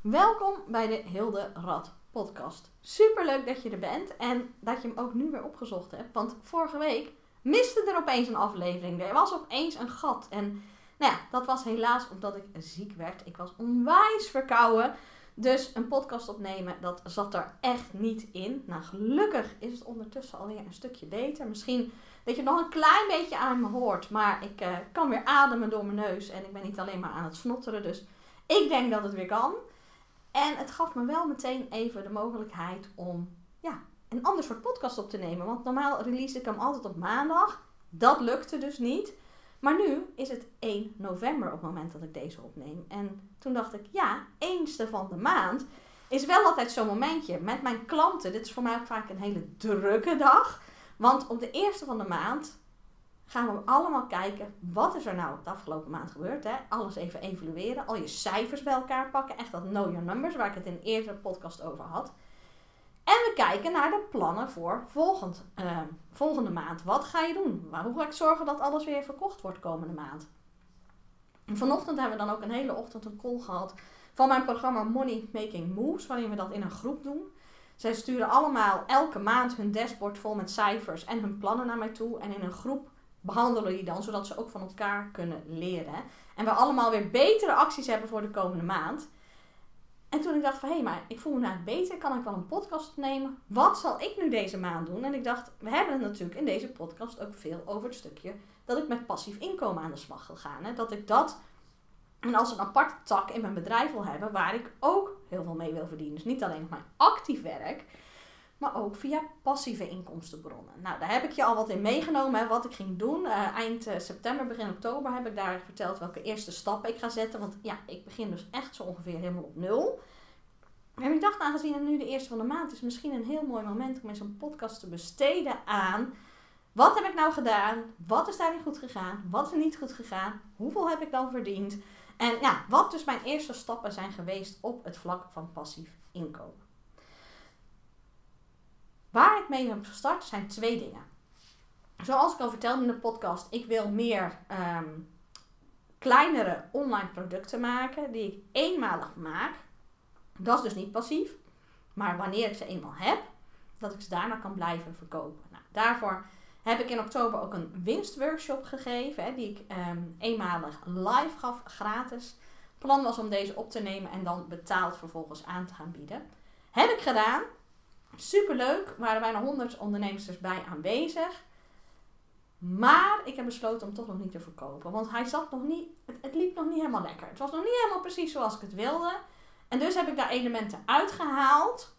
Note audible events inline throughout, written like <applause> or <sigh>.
Welkom bij de Hilde Rad podcast. Super leuk dat je er bent en dat je hem ook nu weer opgezocht hebt. Want vorige week miste er opeens een aflevering. Er was opeens een gat. En nou ja, dat was helaas omdat ik ziek werd. Ik was onwijs verkouden. Dus een podcast opnemen, dat zat er echt niet in. Nou, gelukkig is het ondertussen alweer een stukje beter. Misschien dat je nog een klein beetje aan me hoort. Maar ik uh, kan weer ademen door mijn neus. En ik ben niet alleen maar aan het snotteren. Dus ik denk dat het weer kan. En het gaf me wel meteen even de mogelijkheid om ja, een ander soort podcast op te nemen. Want normaal release ik hem altijd op maandag. Dat lukte dus niet. Maar nu is het 1 november op het moment dat ik deze opneem. En toen dacht ik, ja, eenste van de maand is wel altijd zo'n momentje met mijn klanten. Dit is voor mij ook vaak een hele drukke dag. Want op de eerste van de maand gaan we allemaal kijken, wat is er nou de afgelopen maand gebeurd? Hè? Alles even evalueren, al je cijfers bij elkaar pakken. Echt dat know your numbers, waar ik het in de eerdere podcast over had. En we kijken naar de plannen voor volgend, uh, volgende maand. Wat ga je doen? Hoe ga ik zorgen dat alles weer verkocht wordt komende maand? En vanochtend hebben we dan ook een hele ochtend een call gehad van mijn programma Money Making Moves, waarin we dat in een groep doen. Zij sturen allemaal elke maand hun dashboard vol met cijfers en hun plannen naar mij toe. En in een groep behandelen die dan, zodat ze ook van elkaar kunnen leren. En we allemaal weer betere acties hebben voor de komende maand. En toen ik dacht van, hé, hey, maar ik voel me nou beter, kan ik wel een podcast opnemen? Wat zal ik nu deze maand doen? En ik dacht, we hebben het natuurlijk in deze podcast ook veel over het stukje dat ik met passief inkomen aan de slag wil gaan. Hè? Dat ik dat en als een aparte tak in mijn bedrijf wil hebben, waar ik ook heel veel mee wil verdienen. Dus niet alleen nog mijn actief werk, maar ook via passieve inkomstenbronnen. Nou, daar heb ik je al wat in meegenomen, hè, wat ik ging doen. Uh, eind uh, september, begin oktober heb ik daar verteld welke eerste stappen ik ga zetten. Want ja, ik begin dus echt zo ongeveer helemaal op nul. En ik dacht, aangezien het nu de eerste van de maand is, misschien een heel mooi moment om eens een podcast te besteden aan... Wat heb ik nou gedaan? Wat is daarin goed gegaan? Wat is niet goed gegaan? Hoeveel heb ik dan verdiend? En ja, wat dus mijn eerste stappen zijn geweest op het vlak van passief inkomen. Mee heb gestart zijn twee dingen. Zoals ik al vertelde in de podcast, ik wil meer ehm, kleinere online producten maken die ik eenmalig maak. Dat is dus niet passief. Maar wanneer ik ze eenmaal heb, dat ik ze daarna kan blijven verkopen. Nou, daarvoor heb ik in oktober ook een winstworkshop gegeven, hè, die ik um, eenmalig live gaf, gratis. Plan was om deze op te nemen en dan betaald vervolgens aan te gaan bieden. Heb ik gedaan. Superleuk. Er waren bijna 100 ondernemers bij aanwezig. Maar ik heb besloten om toch nog niet te verkopen. Want hij zat nog niet, het, het, liep nog niet helemaal lekker. Het was nog niet helemaal precies zoals ik het wilde. En dus heb ik daar elementen uitgehaald.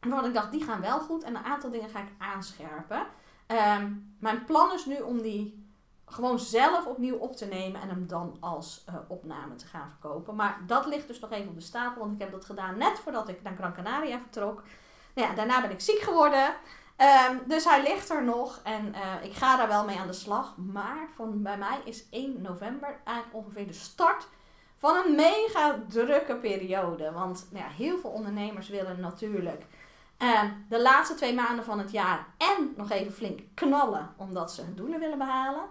Waarvan ik dacht, die gaan wel goed. En een aantal dingen ga ik aanscherpen. Um, mijn plan is nu om die gewoon zelf opnieuw op te nemen en hem dan als uh, opname te gaan verkopen. Maar dat ligt dus nog even op de stapel, want ik heb dat gedaan net voordat ik naar Gran Canaria vertrok. Nou ja, daarna ben ik ziek geworden. Um, dus hij ligt er nog en uh, ik ga daar wel mee aan de slag. Maar van, bij mij is 1 november eigenlijk ongeveer de start van een mega drukke periode. Want nou ja, heel veel ondernemers willen natuurlijk uh, de laatste twee maanden van het jaar en nog even flink knallen omdat ze hun doelen willen behalen.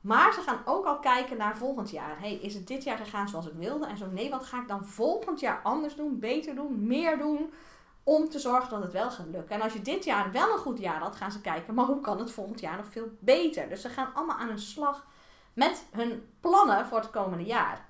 Maar ze gaan ook al kijken naar volgend jaar. Hey, is het dit jaar gegaan zoals ik wilde? En zo nee, wat ga ik dan volgend jaar anders doen, beter doen, meer doen? Om te zorgen dat het wel gaat lukken. En als je dit jaar wel een goed jaar had, gaan ze kijken, maar hoe kan het volgend jaar nog veel beter? Dus ze gaan allemaal aan hun slag met hun plannen voor het komende jaar.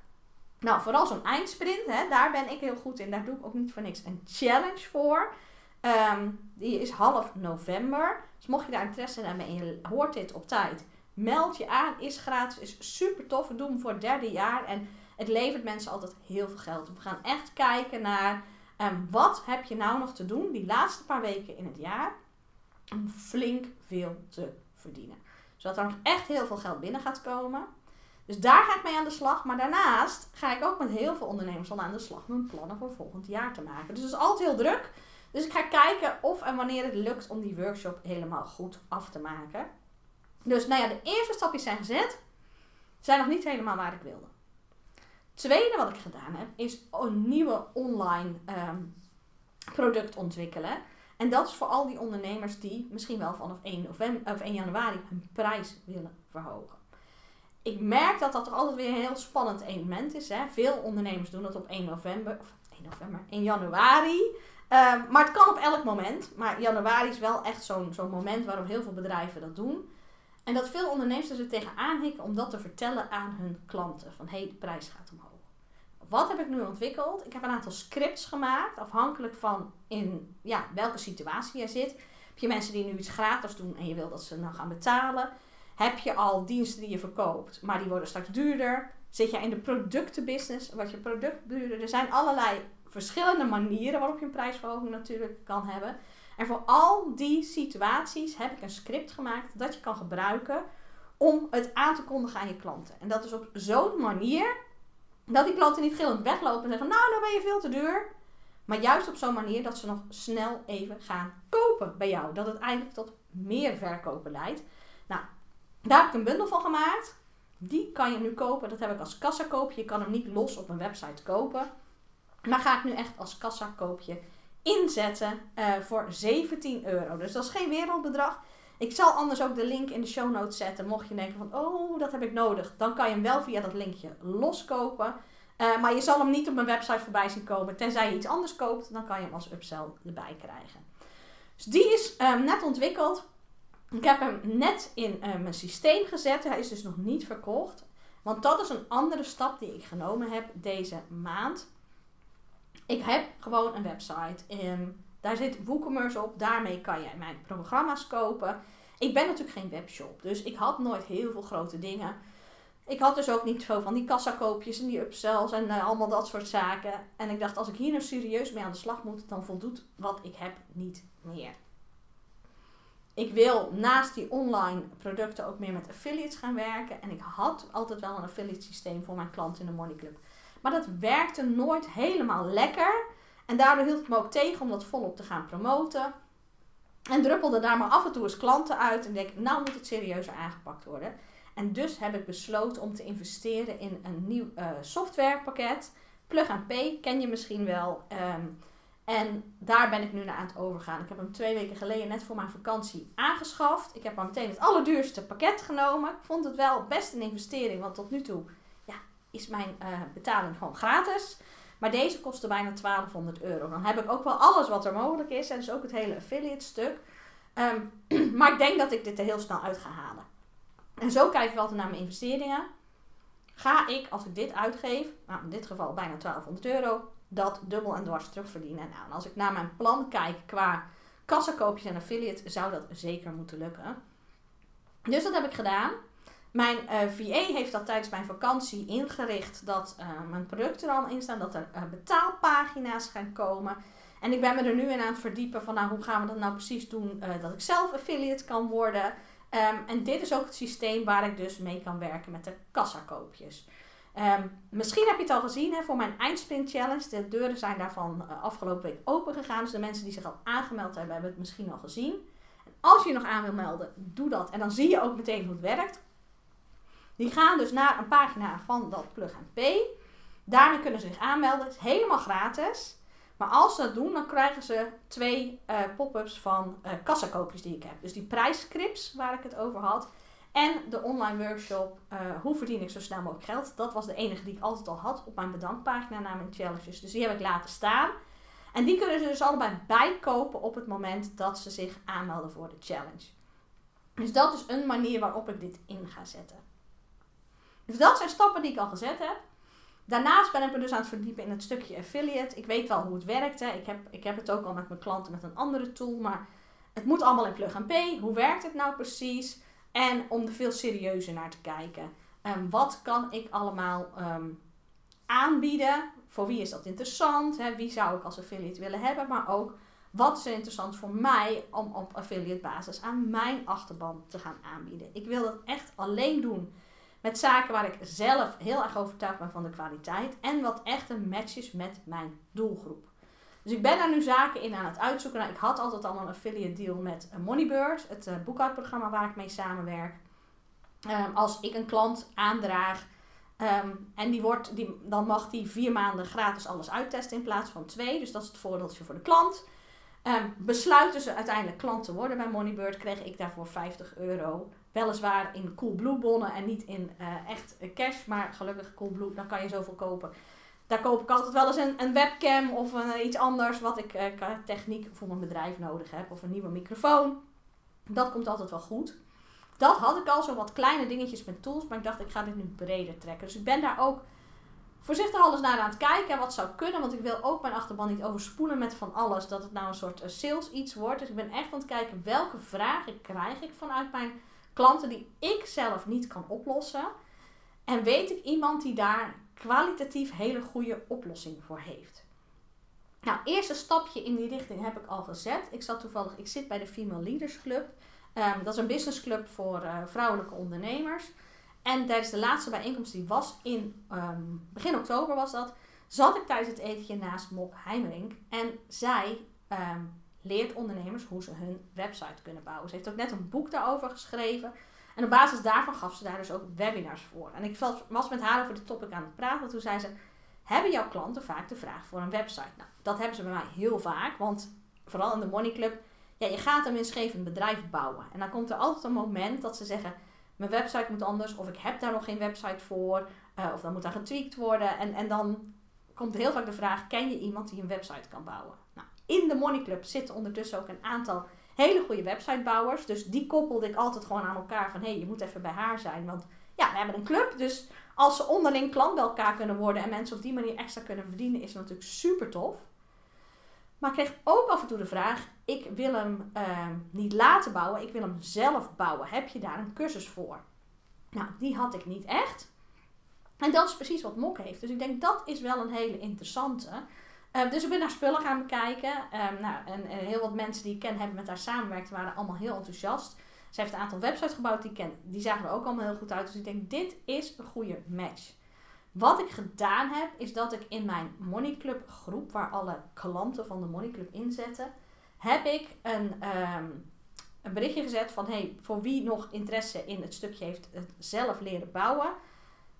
Nou, vooral zo'n eindsprint, hè, daar ben ik heel goed in. Daar doe ik ook niet voor niks een challenge voor. Um, die is half november. Dus mocht je daar interesse in hebben en je hoort dit op tijd, meld je aan. Is gratis, is super tof. We doen hem voor het derde jaar en het levert mensen altijd heel veel geld. We gaan echt kijken naar um, wat heb je nou nog te doen die laatste paar weken in het jaar om flink veel te verdienen. Zodat er nog echt heel veel geld binnen gaat komen. Dus daar ga ik mee aan de slag. Maar daarnaast ga ik ook met heel veel ondernemers al aan de slag om plannen voor volgend jaar te maken. Dus het is altijd heel druk. Dus ik ga kijken of en wanneer het lukt om die workshop helemaal goed af te maken. Dus nou ja, de eerste stapjes zijn gezet. Zijn nog niet helemaal waar ik wilde. Tweede wat ik gedaan heb, is een nieuwe online um, product ontwikkelen. En dat is voor al die ondernemers die misschien wel vanaf 1, november, of 1 januari hun prijs willen verhogen. ik merk dat dat altijd weer een heel spannend element is. Hè? Veel ondernemers doen dat op 1 november, of 1 november, 1 januari. Ehm, maar het kan op elk moment. Maar januari is wel echt zo'n zo'n moment waarop heel veel bedrijven dat doen. En dat veel ondernemers er tegenaan hikken om dat te vertellen aan hun klanten. Van hé, hey, de prijs gaat omhoog. Wat heb ik nu ontwikkeld? Ik heb een aantal scripts gemaakt, afhankelijk van in ja, welke situatie je zit. Heb je mensen die nu iets gratis doen en je wil dat ze nou gaan betalen? Heb je al diensten die je verkoopt, maar die worden straks duurder? Zit je in de productenbusiness, wat je product duurder? Er zijn allerlei verschillende manieren waarop je een prijsverhoging natuurlijk kan hebben. En voor al die situaties heb ik een script gemaakt dat je kan gebruiken om het aan te kondigen aan je klanten. En dat is op zo'n manier dat die klanten niet gillend weglopen en zeggen: Nou, nou ben je veel te duur. Maar juist op zo'n manier dat ze nog snel even gaan kopen bij jou. Dat het eigenlijk tot meer verkopen leidt. Nou, daar heb ik een bundel van gemaakt. Die kan je nu kopen. Dat heb ik als kassakoopje. Je kan hem niet los op een website kopen. Maar ga ik nu echt als kassakoopje inzetten uh, voor 17 euro. Dus dat is geen wereldbedrag. Ik zal anders ook de link in de show notes zetten. Mocht je denken van, oh, dat heb ik nodig. Dan kan je hem wel via dat linkje loskopen. Uh, maar je zal hem niet op mijn website voorbij zien komen. Tenzij je iets anders koopt, dan kan je hem als upsell erbij krijgen. Dus die is um, net ontwikkeld. Ik heb hem net in uh, mijn systeem gezet. Hij is dus nog niet verkocht. Want dat is een andere stap die ik genomen heb deze maand. Ik heb gewoon een website. En daar zit WooCommerce op. Daarmee kan je mijn programma's kopen. Ik ben natuurlijk geen webshop. Dus ik had nooit heel veel grote dingen. Ik had dus ook niet veel van die kassakoopjes en die upsells en uh, allemaal dat soort zaken. En ik dacht, als ik hier nou serieus mee aan de slag moet, dan voldoet wat ik heb niet meer. Ik wil naast die online producten ook meer met affiliates gaan werken. En ik had altijd wel een affiliate systeem voor mijn klanten in de Money Club. Maar dat werkte nooit helemaal lekker. En daardoor hield ik me ook tegen om dat volop te gaan promoten. En druppelde daar maar af en toe eens klanten uit. En denk, nou moet het serieuzer aangepakt worden. En dus heb ik besloten om te investeren in een nieuw uh, softwarepakket. Plug and Pay ken je misschien wel. Um, en daar ben ik nu naar aan het overgaan. Ik heb hem twee weken geleden net voor mijn vakantie aangeschaft. Ik heb maar meteen het allerduurste pakket genomen. Ik vond het wel best een investering, want tot nu toe is mijn uh, betaling gewoon gratis. Maar deze kostte bijna 1200 euro. Dan heb ik ook wel alles wat er mogelijk is. En dus ook het hele affiliate stuk. Um, <clears throat> maar ik denk dat ik dit er heel snel uit ga halen. En zo kijk ik altijd naar mijn investeringen. Ga ik, als ik dit uitgeef, nou in dit geval bijna 1200 euro, dat dubbel en dwars terugverdienen. Nou, en als ik naar mijn plan kijk qua kassakoopjes en affiliate, zou dat zeker moeten lukken. Dus dat heb ik gedaan. Mijn eh, VA heeft dat tijdens mijn vakantie ingericht dat uh, mijn producten er al in staan, dat er uh, betaalpagina's gaan komen. En ik ben me er nu in aan het verdiepen van nou, hoe gaan we dat nou precies doen dat ik zelf affiliate kan worden. Um, en dit is ook het systeem waar ik dus mee kan werken met de kassakoopjes. Um, misschien heb je het al gezien hè, voor mijn Eindsprint Challenge. De deuren zijn daarvan afgelopen week open gegaan. Dus de mensen die zich al aangemeld hebben, hebben het misschien al gezien. En als je nog aan wil melden, doe dat. En dan zie je ook meteen hoe het werkt. Die gaan dus naar een pagina van dat Plug and Pay. Daarmee kunnen ze zich aanmelden. Het is helemaal gratis. Maar als ze dat doen, dan krijgen ze twee uh, pop-ups van uh, kassakoopjes die ik heb. Dus die prijsscripts waar ik het over had. En de online workshop uh, Hoe verdien ik zo snel mogelijk geld. Dat was de enige die ik altijd al had op mijn bedankpagina na mijn challenges. Dus die heb ik laten staan. En die kunnen ze dus allebei bijkopen op het moment dat ze zich aanmelden voor de challenge. Dus dat is een manier waarop ik dit in ga zetten. Dus dat zijn stappen die ik al gezet heb. Daarnaast ben ik me dus aan het verdiepen in het stukje affiliate. Ik weet wel hoe het werkt. Hè. Ik, heb, ik heb het ook al met mijn klanten met een andere tool. Maar het moet allemaal in plug and pay. Hoe werkt het nou precies? En om er veel serieuzer naar te kijken. Um, wat kan ik allemaal um, aanbieden? Voor wie is dat interessant? Hè? Wie zou ik als affiliate willen hebben? Maar ook wat is er interessant voor mij om op affiliate basis aan mijn achterban te gaan aanbieden? Ik wil dat echt alleen doen met zaken waar ik zelf heel erg overtuigd ben van de kwaliteit. En wat echt een match is met mijn doelgroep. Dus ik ben daar nu zaken in aan het uitzoeken. Nou, ik had altijd al een affiliate deal met Moneybird, het uh, boekhoudprogramma waar ik mee samenwerk. Um, als ik een klant aandraag um, en die wordt, die, dan mag die vier maanden gratis alles uittesten in plaats van twee. Dus dat is het voordeeltje voor de klant. Um, besluiten ze uiteindelijk klant te worden bij Moneybird, kreeg ik daarvoor 50 euro weliswaar in Coolblue bonnen en niet in uh, echt cash. Maar gelukkig Coolblue, dan kan je zoveel kopen. Daar koop ik altijd wel eens een, een webcam of een, iets anders wat ik uh, techniek voor mijn bedrijf nodig heb. Of een nieuwe microfoon. Dat komt altijd wel goed. Dat had ik al, zo wat kleine dingetjes met tools. Maar ik dacht, ik ga dit nu breder trekken. Dus ik ben daar ook voorzichtig alles naar aan het kijken. Wat zou kunnen. Want ik wil ook mijn achterban niet overspoelen met van alles. Dat het nou een soort sales iets wordt. Dus ik ben echt aan het kijken welke vragen krijg ik vanuit mijn klanten die ik zelf niet kan oplossen. En weet ik iemand die daar kwalitatief hele goede oplossing voor heeft. Nou, eerste stapje in die richting heb ik al gezet. Ik zat toevallig, ik zit bij de Female Leaders Club. Um, dat is een businessclub voor uh, vrouwelijke ondernemers. En tijdens de laatste bijeenkomst die was in um, begin oktober was dat, zat ik tijdens het etentje naast Mop Heimerink. En zij um, leert ondernemers hoe ze hun website kunnen bouwen. Ze heeft ook net een boek daarover geschreven. En op basis daarvan gaf ze daar dus ook webinars voor. En ik was met haar over de topic aan het praten. Toen zei ze, hebben jouw klanten vaak de vraag voor een website? Nou, dat hebben ze bij mij heel vaak. Want vooral in de Money Club, ja, je gaat een winstgevend bedrijf bouwen. En dan komt er altijd een moment dat ze zeggen, mijn website moet anders. Of ik heb daar nog geen website voor. Uh, of dan moet daar getweakt worden. En, en dan komt heel vaak de vraag, ken je iemand die een website kan bouwen? Nou, in de Money Club zitten ondertussen ook een aantal hele goede websitebouwers. Dus die koppelde ik altijd gewoon aan elkaar van hé, hey, je moet even bij haar zijn. Want ja, we hebben een club. Dus als ze onderling klant bij elkaar kunnen worden en mensen op die manier extra kunnen verdienen, is natuurlijk super tof. Maar ik kreeg ook af en toe de vraag: ik wil hem uh, niet laten bouwen, ik wil hem zelf bouwen. Heb je daar een cursus voor? Nou, die had ik niet echt. En dat is precies wat Mok heeft. Dus ik denk dat is wel een hele interessante. Uh, dus ik ben naar spullen gaan bekijken. Um, nou, en, heel wat mensen die ik ken hebben met haar samengewerkt, waren allemaal heel enthousiast. Ze heeft een aantal websites gebouwd die ik ken. Die zagen er ook allemaal heel goed uit. Dus ik denk, dit is een goede match. Wat ik gedaan heb, is dat ik in mijn Money Club groep, waar alle klanten van de Money Club inzetten, heb ik een, um, een berichtje gezet van, hey, voor wie nog interesse in het stukje heeft het zelf leren bouwen,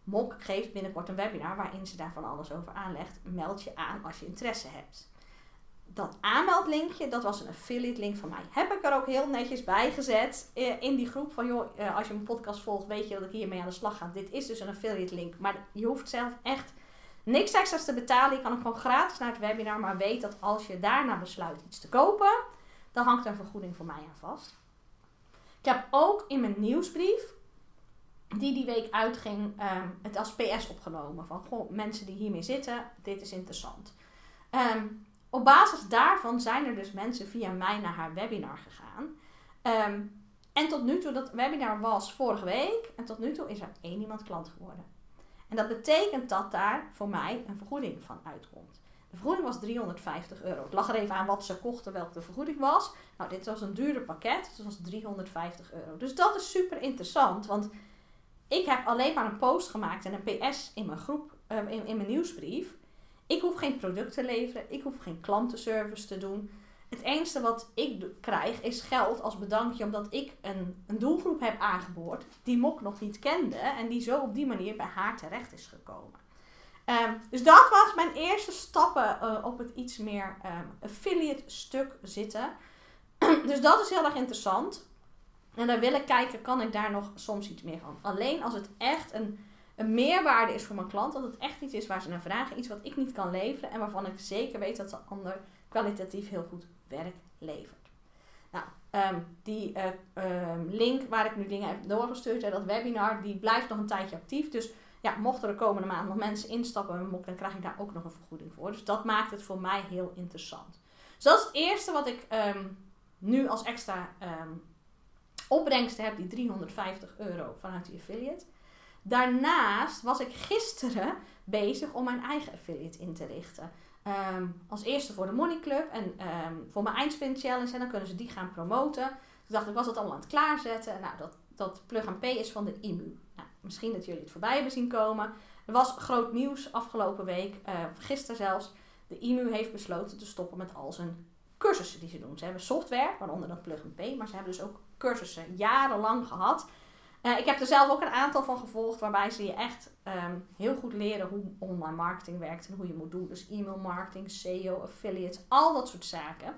Mok geeft binnenkort een webinar waarin ze daar van alles over aanlegt. Meld je aan als je interesse hebt. Dat aanmeldlinkje, dat was een affiliate link van mij. Heb ik er ook heel netjes bij gezet eh, in die groep van joh, eh, als je mijn podcast volgt, weet je dat ik hiermee aan de slag ga. Dit is dus een affiliate link. Maar je hoeft zelf echt niks extra's te betalen. Je kan ook gewoon gratis naar het webinar. Maar weet dat als je daarna besluit iets te kopen, dan hangt er een vergoeding voor mij aan vast. Ik heb ook in mijn nieuwsbrief die die week uitging, um, het als PS opgenomen. Van goh, mensen die hiermee zitten, dit is interessant. Um, op basis daarvan zijn er dus mensen via mij naar haar webinar gegaan. Um, en tot nu toe, dat webinar was vorige week. En tot nu toe is er één iemand klant geworden. En dat betekent dat daar voor mij een vergoeding van uitkomt. De vergoeding was 350 euro. Het lag er even aan wat ze kochten, welke de vergoeding was. Nou, dit was een duurder pakket. Dus het was 350 euro. Dus dat is super interessant. Want ik heb alleen maar een post gemaakt en een PS in mijn groep, uh, in, in mijn nieuwsbrief. Ik hoef geen product te leveren, ik hoef geen klantenservice te doen. Het enige wat ik krijg is geld als bedankje omdat ik een, een doelgroep heb aangeboord die Mok nog niet kende en die zo op die manier bij haar terecht is gekomen. Um, dus dat was mijn eerste stappen uh, op het iets meer um, affiliate stuk zitten. <clears throat> dus dat is heel erg interessant. En dan wil ik kijken, kan ik daar nog soms iets meer van? Alleen als het echt een, een meerwaarde is voor mijn klant, dat het echt iets is waar ze naar vragen, iets wat ik niet kan leveren en waarvan ik zeker weet dat de ander kwalitatief heel goed werk levert. Nou, um, die uh, um, link waar ik nu dingen heb doorgestuurd, en dat webinar, die blijft nog een tijdje actief. Dus ja, mochten er de komende maand nog mensen instappen, dan krijg ik daar ook nog een vergoeding voor. Dus dat maakt het voor mij heel interessant. Dus dat is het eerste wat ik um, nu als extra opbrengsten heb die 350 euro vanuit die affiliate. Daarnaast was ik gisteren bezig om mijn eigen affiliate in te richten. Um, als eerste voor de Money Club en um, voor mijn Eindsprint Challenge. En dan kunnen ze die gaan promoten. Toen dacht ik, was dat allemaal aan het klaarzetten. Nou, dat, dat Plug and Pay is van de IMU. Nou, misschien dat jullie het voorbij hebben zien komen. Er was groot nieuws afgelopen week, uh, gisteren zelfs. De IMU heeft besloten te stoppen met al zijn cursussen die ze doen. Ze hebben software, waaronder dat Plug and Pay. Maar ze hebben dus ook cursussen jarenlang gehad. Uh, ik heb er zelf ook een aantal van gevolgd, waarbij ze je echt um, heel goed leren hoe online marketing werkt en hoe je moet doen. Dus e-mail marketing, SEO, affiliates, al dat soort zaken.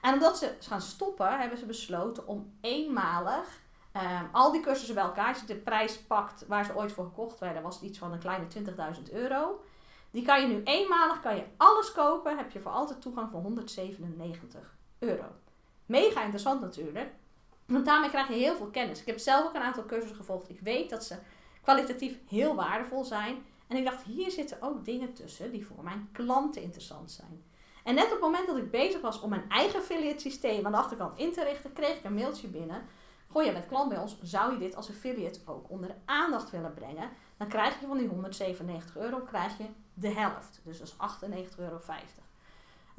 En omdat ze gaan stoppen, hebben ze besloten om eenmalig Ehm, al die cursussen bij elkaar, als je de prijs pakt waar ze ooit voor gekocht werden, was het iets van een kleine 20.000 euro. Die kan je nu eenmalig, kan je alles kopen, heb je voor altijd toegang voor 197 euro. Mega interessant natuurlijk, want daarmee krijg je heel veel kennis. Ik heb zelf ook een aantal cursussen gevolgd. Ik weet dat ze kwalitatief heel waardevol zijn. En ik dacht, hier zitten ook dingen tussen die voor mijn klanten interessant zijn. En net op het moment dat ik bezig was om mijn eigen affiliate systeem aan de achterkant in te richten, kreeg ik een mailtje binnen. Gooi je bent klant bij ons, zou je dit als affiliate ook onder de aandacht willen brengen? Dan krijg je van die 197 euro krijg je de helft. Dus dat is 98,50 euro.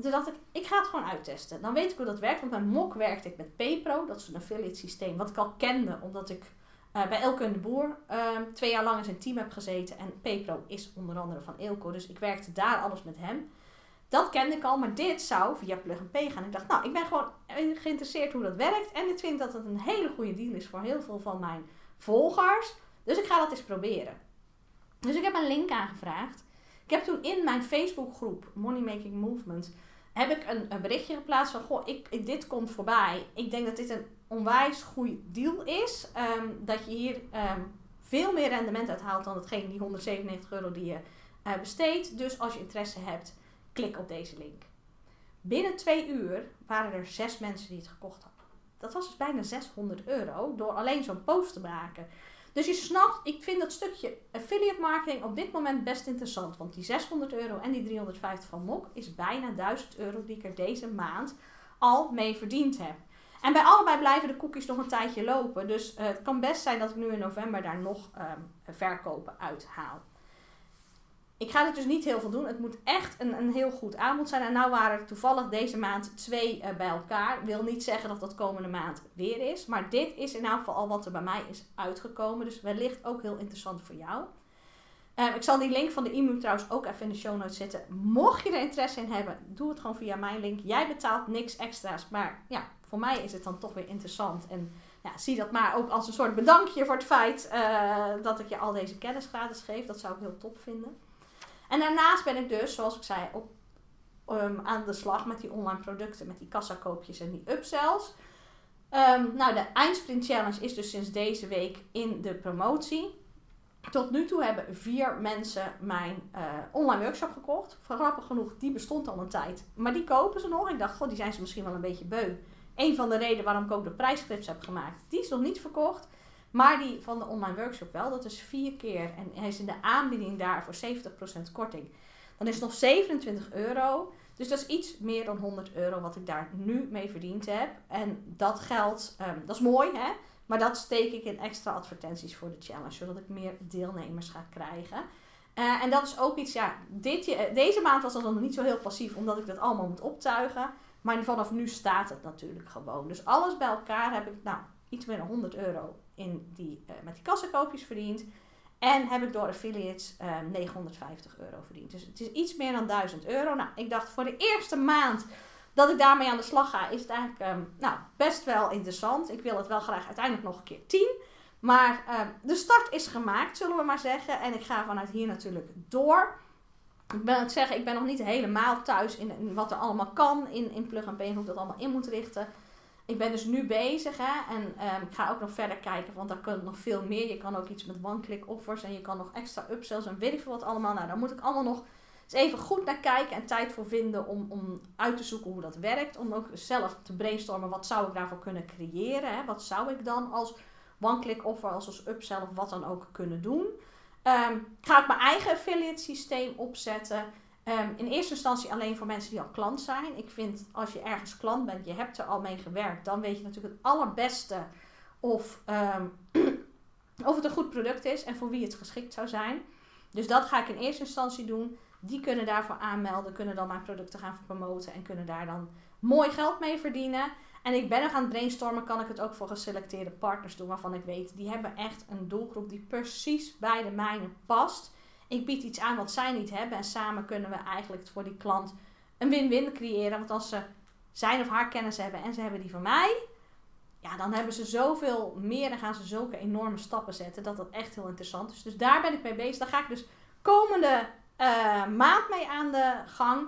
Toen dacht ik, ik ga het gewoon uittesten. Dan weet ik hoe dat werkt. Want bij MOK werkte ik met PayPro. Dat is een affiliate systeem wat ik al kende. Omdat ik uh, bij Elke de Boer ehm, twee jaar lang in zijn team heb gezeten. En PayPro is onder andere van Elko. Dus ik werkte daar alles met hem. Dat kende ik al, maar dit zou via Plug and Pay gaan. Ik dacht, nou, ik ben gewoon geïnteresseerd hoe dat werkt. En ik vind dat het een hele goede deal is voor heel veel van mijn volgers. Dus ik ga dat eens proberen. Dus ik heb een link aangevraagd. Ik heb toen in mijn Facebookgroep Money Making Movement heb ik een, een berichtje geplaatst van goh, ik, dit komt voorbij. Ik denk dat dit een onwijs goede deal is. Ehm, dat je hier ehm, veel meer rendement uithaalt dan hetgeen die 197 euro die je uh, besteedt. Dus als je interesse hebt, klik op deze link. Binnen twee uur waren er zes mensen die het gekocht hadden. Dat was dus bijna 600 euro door alleen zo'n post te maken. Dus je snapt, ik vind dat stukje affiliate marketing op dit moment best interessant. Want die 600 euro en die 350 van Mok is bijna 1000 euro die ik er deze maand al mee verdiend heb. En bij allebei blijven de cookies nog een tijdje lopen. Dus uh, het kan best zijn dat ik nu in november daar nog um, verkopen uithaal ik ga het dus niet heel veel doen. Het moet echt een, een heel goed aanbod zijn. En nou waren er toevallig deze maand twee uh, bij elkaar. Wil niet zeggen dat dat komende maand weer is. Maar dit is in elk geval al wat er bij mij is uitgekomen. Dus wellicht ook heel interessant voor jou. Uh, ik zal die link van de e-mail trouwens ook even in de show notes zetten. Mocht je er interesse in hebben, doe het gewoon via mijn link. Jij betaalt niks extra's. Maar ja, voor mij is het dan toch weer interessant. En ja, zie dat maar ook als een soort bedankje voor het feit uh, dat ik je al deze kennis gratis geef. Dat zou ik heel top vinden. En daarnaast ben ik dus, zoals ik zei, op, um, aan de slag met die online producten, met die kassakoopjes en die upsells. Um, nou, de Eindsprint Challenge is dus sinds deze week in de promotie. Tot nu toe hebben vier mensen mijn uh, online workshop gekocht. Grappig genoeg, die bestond al een tijd. Maar die kopen ze nog. Ik dacht, god, die zijn ze misschien wel een beetje beu. Een van de redenen waarom ik ook de prijsclips heb gemaakt, die is nog niet verkocht. Maar die van de online workshop wel. Dat is vier keer. En hij is in de aanbieding daar voor 70% korting. Dan is het nog 27 euro. Dus dat is iets meer dan 100 euro wat ik daar nu mee verdiend heb. En dat geld, um, dat is mooi hè. Maar dat steek ik in extra advertenties voor de challenge. Zodat ik meer deelnemers ga krijgen. Uh, en dat is ook iets, ja, dit, deze maand was dat nog niet zo heel passief. Omdat ik dat allemaal moet optuigen. Maar vanaf nu staat het natuurlijk gewoon. Dus alles bij elkaar heb ik, nou, iets meer dan 100 euro in die, uh, met die kassakoopjes verdiend. En heb ik door affiliates uh, eh, 950 euro verdiend. Dus het is iets meer dan 1000 euro. Nou, ik dacht voor de eerste maand dat ik daarmee aan de slag ga, is het eigenlijk um, nou, best wel interessant. Ik wil het wel graag uiteindelijk nog een keer 10. Maar uh, de start is gemaakt, zullen we maar zeggen. En ik ga vanuit hier natuurlijk door. Ik ben het zeggen, ik ben nog niet helemaal thuis in, wat er allemaal kan in, in Plug and Pay hoe ik dat allemaal in moet richten ik ben dus nu bezig hè, en um, ik ga ook nog verder kijken, want daar kan nog veel meer. Je kan ook iets met one-click offers en je kan nog extra upsells en weet ik veel wat allemaal. Nou, daar moet ik allemaal nog eens even goed naar kijken en tijd voor vinden om, om uit te zoeken hoe dat werkt. Om ook zelf te brainstormen, wat zou ik daarvoor kunnen creëren? Hè? Wat zou ik dan als one-click offer, als, als upsell of wat dan ook kunnen doen? Um, ga ik mijn eigen affiliate systeem opzetten. Um, in eerste instantie alleen voor mensen die al klant zijn. Ik vind als je ergens klant bent, je hebt er al mee gewerkt, dan weet je natuurlijk het allerbeste of, um, <clears throat> of het een goed product is en voor wie het geschikt zou zijn. Dus dat ga ik in eerste instantie doen. Die kunnen daarvoor aanmelden, kunnen dan mijn producten gaan promoten en kunnen daar dan mooi geld mee verdienen. En ik ben nog aan het brainstormen, kan ik het ook voor geselecteerde partners doen waarvan ik weet, die hebben echt een doelgroep die precies bij de mijne past. Ik bied iets aan wat zij niet hebben. En samen kunnen we eigenlijk voor die klant een win-win creëren. Want als ze zijn of haar kennis hebben en ze hebben die van mij. Ja, dan hebben ze zoveel meer en gaan ze zulke enorme stappen zetten. Dat dat echt heel interessant is. Dus daar ben ik mee bezig. Daar ga ik dus komende uh, maand mee aan de gang.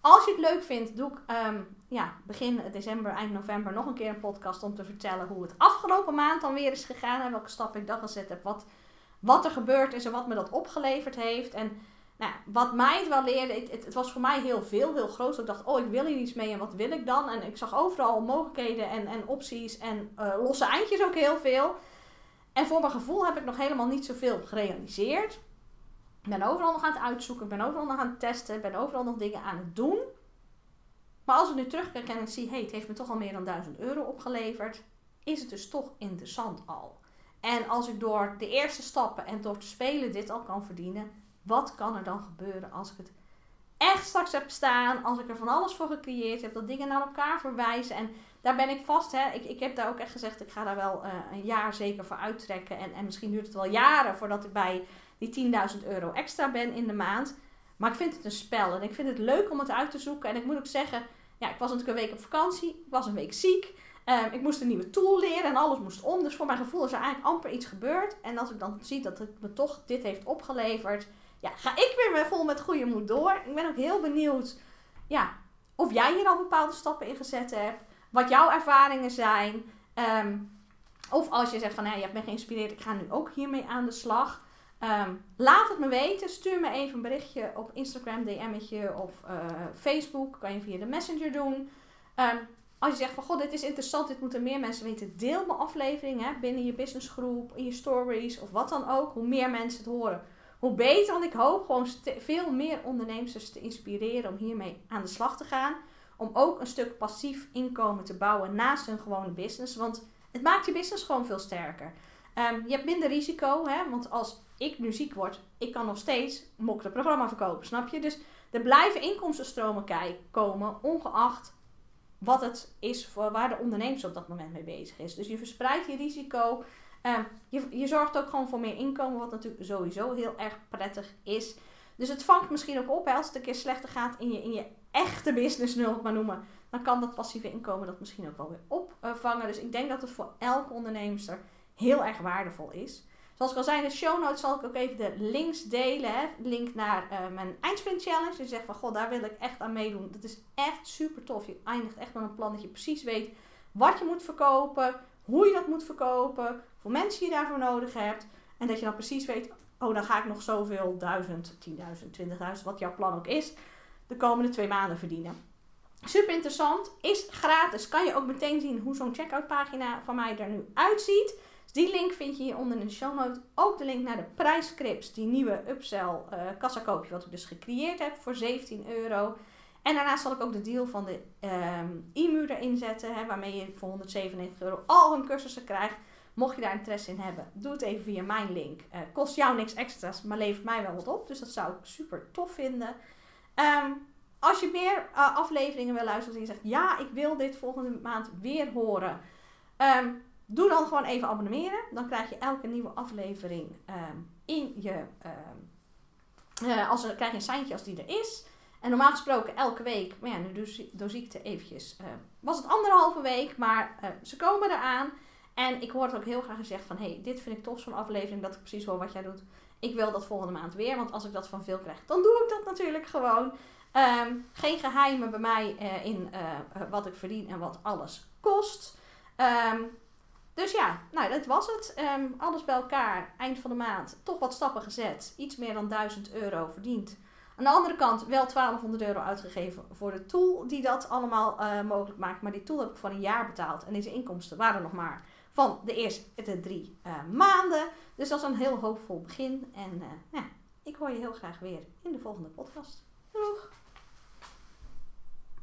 Als je het leuk vindt, doe ik ehm, ja, begin december, eind november nog een keer een podcast om te vertellen hoe het afgelopen maand dan weer is gegaan. En welke stappen ik dan gezet heb. Wat, wat er gebeurd is en wat me dat opgeleverd heeft. En nou, wat mij het wel leerde, het, het, was voor mij heel veel, heel groot. Ik dacht, oh, ik wil hier iets mee en wat wil ik dan? En ik zag overal mogelijkheden en, en opties en uh, losse eindjes ook heel veel. En voor mijn gevoel heb ik nog helemaal niet zoveel gerealiseerd. Ik ben overal nog aan het uitzoeken, ik ben overal nog aan het testen, ik ben overal nog dingen aan het doen. Maar als ik nu terugkijk en ik zie, hey, het heeft me toch al meer dan 1000 euro opgeleverd, is het dus toch interessant al. En als ik door de eerste stappen en door te spelen dit al kan verdienen, wat kan er dan gebeuren als ik het echt straks heb staan, als ik er van alles voor gecreëerd heb, dat dingen naar elkaar verwijzen. En daar ben ik vast. Hè. Ik, ik heb daar ook echt gezegd, ik ga daar wel uh, een jaar zeker voor uittrekken. En, en misschien duurt het wel jaren voordat ik bij die 10.000 euro extra ben in de maand. Maar ik vind het een spel en ik vind het leuk om het uit te zoeken. En ik moet ook zeggen, ja, ik was natuurlijk een week op vakantie, ik was een week ziek. Um, ik moest een nieuwe tool leren en alles moest om. Dus voor mijn gevoel is er eigenlijk amper iets gebeurd. En als ik dan zie dat het me toch dit heeft opgeleverd, ja, ga ik weer vol met goede moed door. Ik ben ook heel benieuwd ja, of jij hier al bepaalde stappen in gezet hebt. Wat jouw ervaringen zijn. Um, of als je zegt van je hebt me geïnspireerd, ik ga nu ook hiermee aan de slag. Um, laat het me weten. Stuur me even een berichtje op Instagram, DM'tje of uh, Facebook. Kan je via de Messenger doen. Als je zegt van god, dit is interessant, dit moeten meer mensen weten. Deel mijn aflevering hè, binnen je businessgroep, in je stories of wat dan ook. Hoe meer mensen het horen, hoe beter. Want ik hoop gewoon veel meer ondernemers te inspireren om hiermee aan de slag te gaan. Om ook een stuk passief inkomen te bouwen naast hun gewone business. Want het maakt je business gewoon veel sterker. Um, je hebt minder risico, hè? want als ik nu ziek word, ik kan nog steeds mok programma verkopen, snap je? Dus er blijven inkomstenstromen komen, ongeacht wat het is voor waar de ondernemer op dat moment mee bezig is. Dus je verspreidt je risico. Um, je, je zorgt ook gewoon voor meer inkomen, wat natuurlijk sowieso heel erg prettig is. Dus het vangt misschien ook op als het een keer slechter gaat in je, in je echte business, nul maar noemen. Dan kan dat passieve inkomen dat misschien ook wel weer opvangen. Dus ik denk dat het voor elke ondernemer heel erg waardevol is. Zoals ik al zei in de show notes zal ik ook even de links delen. Hè. Link naar uh, mijn eindsprint challenge. Je zegt van god, daar wil ik echt aan meedoen. Dat is echt super tof. Je eindigt echt met een plan dat je precies weet wat je moet verkopen. Hoe je dat moet verkopen. Hoeveel mensen je daarvoor nodig hebt. En dat je dan precies weet, oh dan ga ik nog zoveel, duizend, tienduizend, twintigduizend, wat jouw plan ook is, de komende twee maanden verdienen. Super interessant, is gratis. Kan je ook meteen zien hoe zo'n checkout pagina van mij er nu uitziet. Die link vind je hieronder in de show notes. Ook de link naar de prijscripts, die nieuwe upsell uh, kassakoopje wat ik dus gecreëerd heb voor 17 euro. En daarnaast zal ik ook de deal van de um, e-mu erin zetten, hè, waarmee je voor 197 euro al hun cursussen krijgt. Mocht je daar interesse in hebben, doe het even via mijn link. Uh, kost jou niks extra's, maar levert mij wel wat op. Dus dat zou ik super tof vinden. Um, als je meer uh, afleveringen wil luisteren en je zegt, ja, ik wil dit volgende maand weer horen. Um, Doe dan gewoon even abonneren. Dan krijg je elke nieuwe aflevering um, in je. Uh, als er, krijg je een seintje als die er is. En normaal gesproken elke week. Maar ja, nu door, ziekte eventjes. Uh, was het anderhalve week. Maar ze komen eraan. En ik hoor het ook heel graag gezegd van... hey, dit vind ik tof zo'n aflevering. Dat ik precies hoor wat jij doet. Ik wil dat volgende maand weer. Want als ik dat van veel krijg, dan doe ik dat natuurlijk gewoon. Geen geheimen bij mij in wat ik verdien en wat alles kost. Um, dus ja, nou dat was het. Um, alles bij elkaar, eind van de maand, toch wat stappen gezet. Iets meer dan 1000 euro verdiend. Aan de andere kant wel 1200 euro uitgegeven voor de tool die dat allemaal uh, mogelijk maakt. Maar die tool heb ik voor een jaar betaald. En deze inkomsten waren nog maar van de eerste de drie uh, maanden. Dus dat is een heel hoopvol begin. En uh, ja, ik hoor je heel graag weer in de volgende podcast. Doeg!